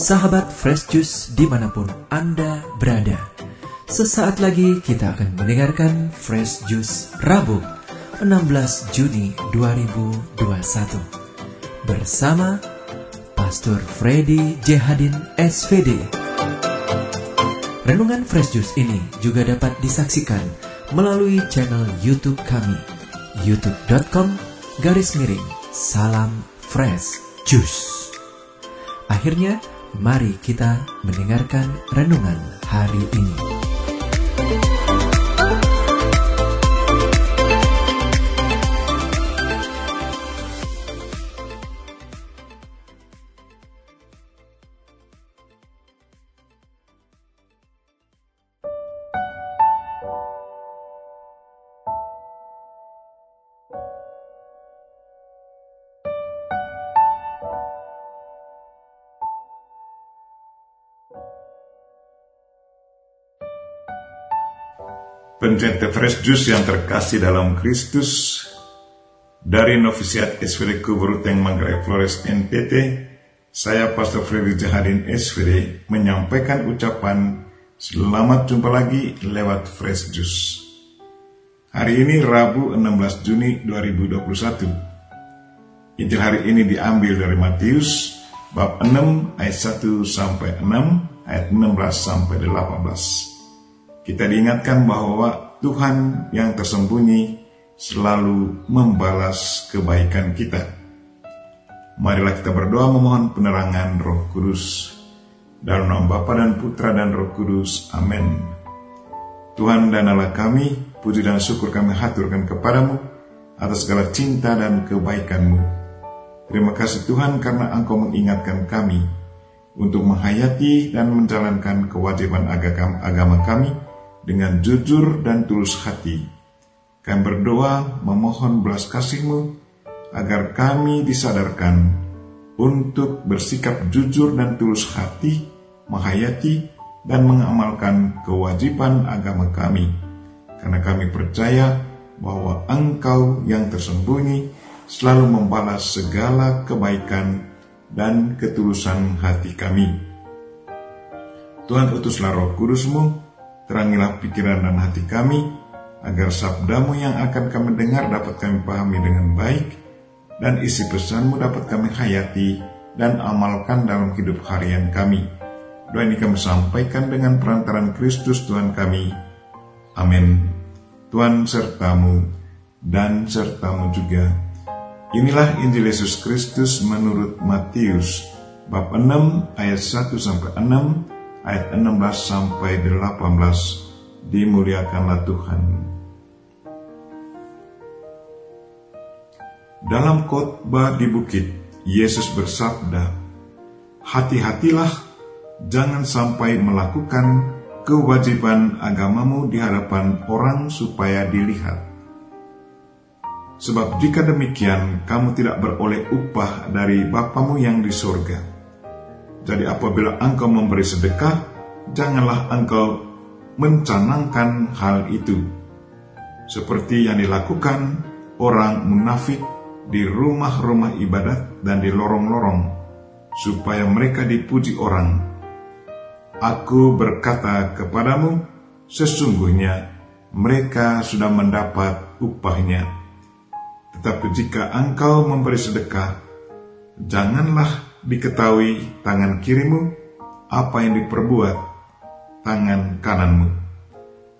Sahabat Fresh Juice di mana pun Anda berada Sesaat lagi kita akan mendengarkan Fresh Juice Rabu 16 Juni 2021 Bersama Pastor Freddy Jehadin SVD Renungan Fresh Juice ini juga dapat disaksikan melalui channel Youtube kami youtube.com garis miring salam fresh juice. Akhirnya, mari kita mendengarkan renungan hari ini. Pencinta Fresh Juice yang terkasih dalam Kristus dari Novisiat SVD Kuburuteng Manggarai Flores NTT, saya Pastor Freddy Jahadin SVD menyampaikan ucapan selamat jumpa lagi lewat Fresh Juice. Hari ini Rabu 16 Juni 2021. Injil hari ini diambil dari Matius bab 6 ayat 1 sampai 6 ayat 16 sampai 18. Kita diingatkan bahwa Tuhan yang tersembunyi selalu membalas kebaikan kita. Marilah kita berdoa memohon penerangan Roh Kudus. Dalam nama Bapa dan Putra dan Roh Kudus. Amin. Tuhan dan Allah kami, puji dan syukur kami haturkan kepadamu atas segala cinta dan kebaikanmu. Terima kasih Tuhan karena Engkau mengingatkan kami untuk menghayati dan menjalankan kewajiban agama kami dengan jujur dan tulus hati. Kami berdoa memohon belas kasih-Mu agar kami disadarkan untuk bersikap jujur dan tulus hati, menghayati dan mengamalkan kewajiban agama kami. Karena kami percaya bahwa Engkau yang tersembunyi selalu membalas segala kebaikan dan ketulusan hati kami. Tuhan utuslah roh kudusmu Terangilah pikiran dan hati kami, agar sabdamu yang akan kami dengar dapat kami pahami dengan baik, dan isi pesanmu dapat kami hayati dan amalkan dalam hidup harian kami. Doa ini kami sampaikan dengan perantaran Kristus Tuhan kami. Amin. Tuhan sertamu dan sertamu juga. Inilah Injil Yesus Kristus menurut Matius bab 6 ayat 1 sampai 6 ayat 16 sampai 18 dimuliakanlah Tuhan. Dalam khotbah di bukit, Yesus bersabda, "Hati-hatilah, jangan sampai melakukan kewajiban agamamu di hadapan orang supaya dilihat. Sebab jika demikian, kamu tidak beroleh upah dari Bapamu yang di sorga." Jadi apabila engkau memberi sedekah, janganlah engkau mencanangkan hal itu. Seperti yang dilakukan orang munafik di rumah-rumah ibadat dan di lorong-lorong, supaya mereka dipuji orang. Aku berkata kepadamu, sesungguhnya mereka sudah mendapat upahnya. Tetapi jika engkau memberi sedekah, janganlah diketahui tangan kirimu apa yang diperbuat tangan kananmu.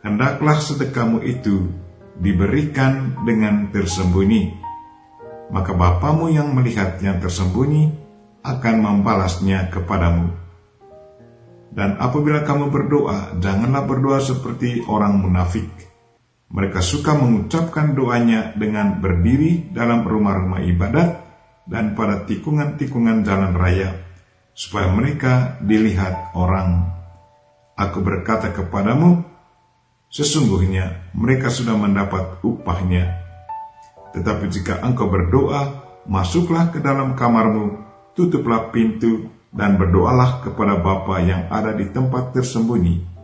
Hendaklah sedekahmu itu diberikan dengan tersembunyi, maka Bapamu yang melihat yang tersembunyi akan membalasnya kepadamu. Dan apabila kamu berdoa, janganlah berdoa seperti orang munafik. Mereka suka mengucapkan doanya dengan berdiri dalam rumah-rumah ibadat dan pada tikungan-tikungan jalan raya, supaya mereka dilihat orang. Aku berkata kepadamu, sesungguhnya mereka sudah mendapat upahnya. Tetapi jika engkau berdoa, masuklah ke dalam kamarmu, tutuplah pintu, dan berdoalah kepada Bapa yang ada di tempat tersembunyi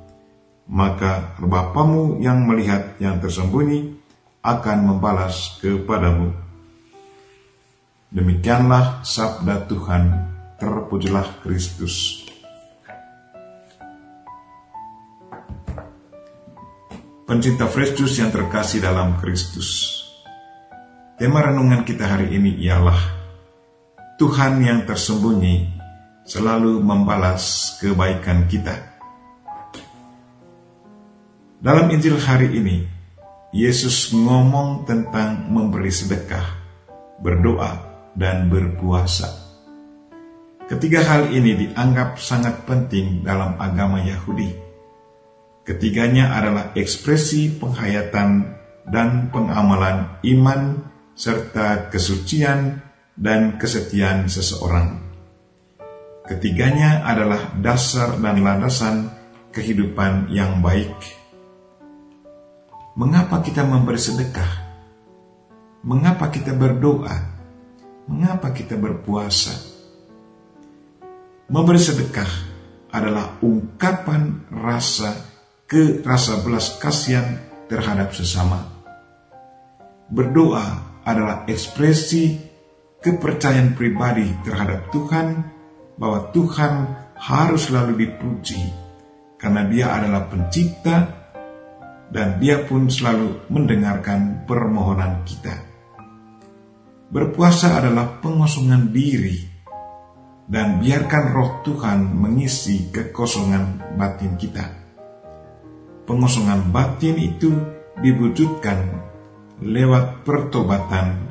maka Bapamu yang melihat yang tersembunyi akan membalas kepadamu. Demikianlah sabda Tuhan, terpujilah Kristus. Pencinta Kristus yang terkasih dalam Kristus. Tema renungan kita hari ini ialah Tuhan yang tersembunyi selalu membalas kebaikan kita. Dalam Injil hari ini, Yesus ngomong tentang memberi sedekah, berdoa, dan berpuasa. Ketiga hal ini dianggap sangat penting dalam agama Yahudi Ketiganya adalah ekspresi penghayatan dan pengamalan iman serta kesucian dan kesetiaan seseorang. Ketiganya adalah dasar dan landasan kehidupan yang baik. Mengapa kita memberi sedekah? Mengapa kita berdoa? Mengapa kita berpuasa? Memberi sedekah adalah ungkapan rasa ke rasa belas kasihan terhadap sesama. Berdoa adalah ekspresi kepercayaan pribadi terhadap Tuhan bahwa Tuhan harus selalu dipuji karena Dia adalah pencipta dan Dia pun selalu mendengarkan permohonan kita. Berpuasa adalah pengosongan diri dan biarkan roh Tuhan mengisi kekosongan batin kita pengosongan batin itu diwujudkan lewat pertobatan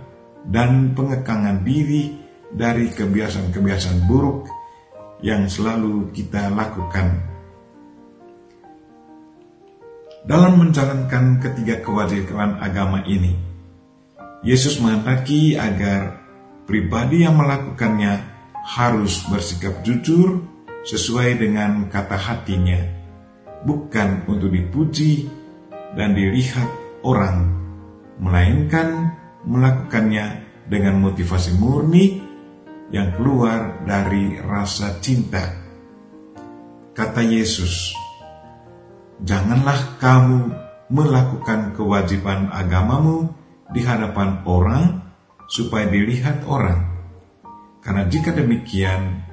dan pengekangan diri dari kebiasaan-kebiasaan buruk yang selalu kita lakukan. Dalam menjalankan ketiga kewajiban agama ini, Yesus menghendaki agar pribadi yang melakukannya harus bersikap jujur sesuai dengan kata hatinya bukan untuk dipuji dan dilihat orang, melainkan melakukannya dengan motivasi murni yang keluar dari rasa cinta. Kata Yesus, "Janganlah kamu melakukan kewajiban agamamu di hadapan orang supaya dilihat orang, karena jika demikian,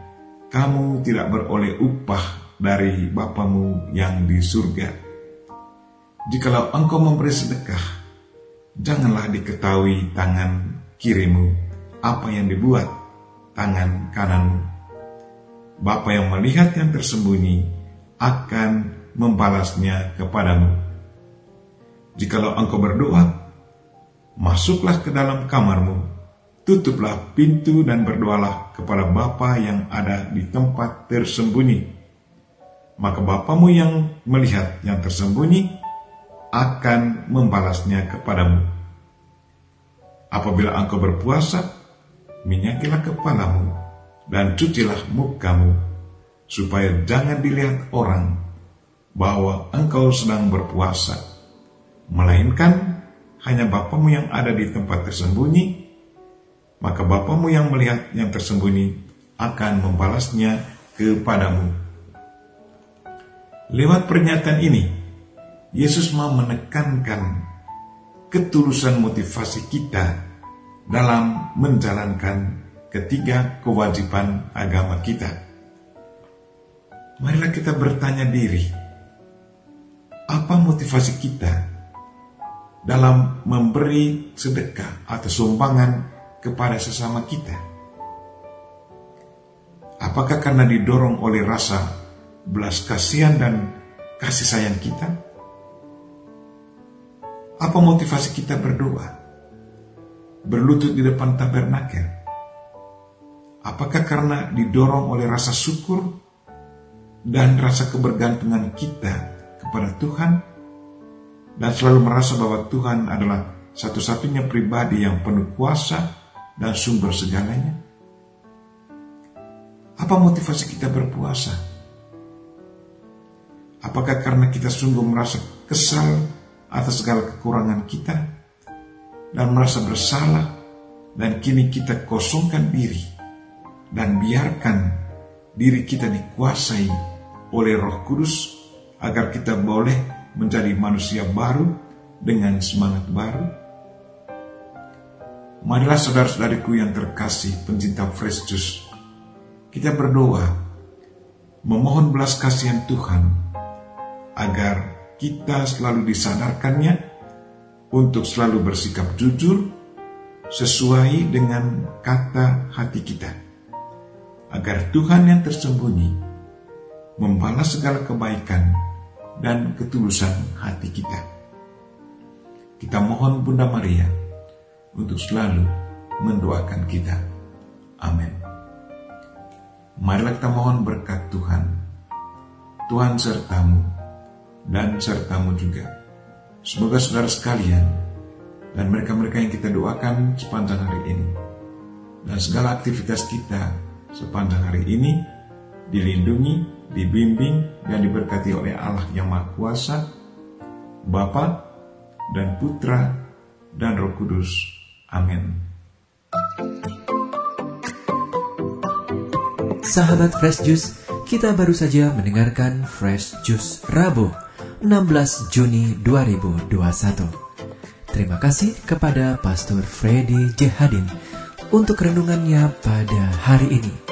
kamu tidak beroleh upah dari Bapamu yang di surga. Jikalau engkau memberi sedekah, janganlah diketahui tangan kirimu apa yang dibuat tangan kananmu. Bapa yang melihat yang tersembunyi akan membalasnya kepadamu. Jikalau engkau berdoa, masuklah ke dalam kamarmu, tutuplah pintu dan berdoalah kepada Bapa yang ada di tempat tersembunyi maka Bapamu yang melihat yang tersembunyi akan membalasnya kepadamu. Apabila engkau berpuasa, minyakilah kepalamu dan cucilah mukamu, supaya jangan dilihat orang bahwa engkau sedang berpuasa, melainkan hanya Bapamu yang ada di tempat tersembunyi, maka Bapamu yang melihat yang tersembunyi akan membalasnya kepadamu. Lewat pernyataan ini, Yesus mau menekankan ketulusan motivasi kita dalam menjalankan ketiga kewajiban agama kita. Marilah kita bertanya diri, apa motivasi kita dalam memberi sedekah atau sumbangan kepada sesama kita? Apakah karena didorong oleh rasa belas kasihan dan kasih sayang kita? Apa motivasi kita berdoa? Berlutut di depan tabernakel? Apakah karena didorong oleh rasa syukur dan rasa kebergantungan kita kepada Tuhan dan selalu merasa bahwa Tuhan adalah satu-satunya pribadi yang penuh kuasa dan sumber segalanya? Apa motivasi kita berpuasa? Apakah karena kita sungguh merasa kesal atas segala kekurangan kita dan merasa bersalah dan kini kita kosongkan diri dan biarkan diri kita dikuasai oleh Roh Kudus agar kita boleh menjadi manusia baru dengan semangat baru? Marilah saudara-saudariku yang terkasih pencinta juice, kita berdoa memohon belas kasihan Tuhan agar kita selalu disadarkannya untuk selalu bersikap jujur sesuai dengan kata hati kita, agar Tuhan yang tersembunyi membalas segala kebaikan dan ketulusan hati kita. Kita mohon Bunda Maria untuk selalu mendoakan kita. Amin. Marilah kita mohon berkat Tuhan. Tuhan sertamu dan sertamu juga. Semoga saudara sekalian dan mereka-mereka yang kita doakan sepanjang hari ini dan segala aktivitas kita sepanjang hari ini dilindungi, dibimbing, dan diberkati oleh Allah yang Maha Kuasa, Bapa dan Putra dan Roh Kudus. Amin. Sahabat Fresh Juice, kita baru saja mendengarkan Fresh Juice Rabu 16 Juni 2021. Terima kasih kepada Pastor Freddy J. Hadin untuk renungannya pada hari ini.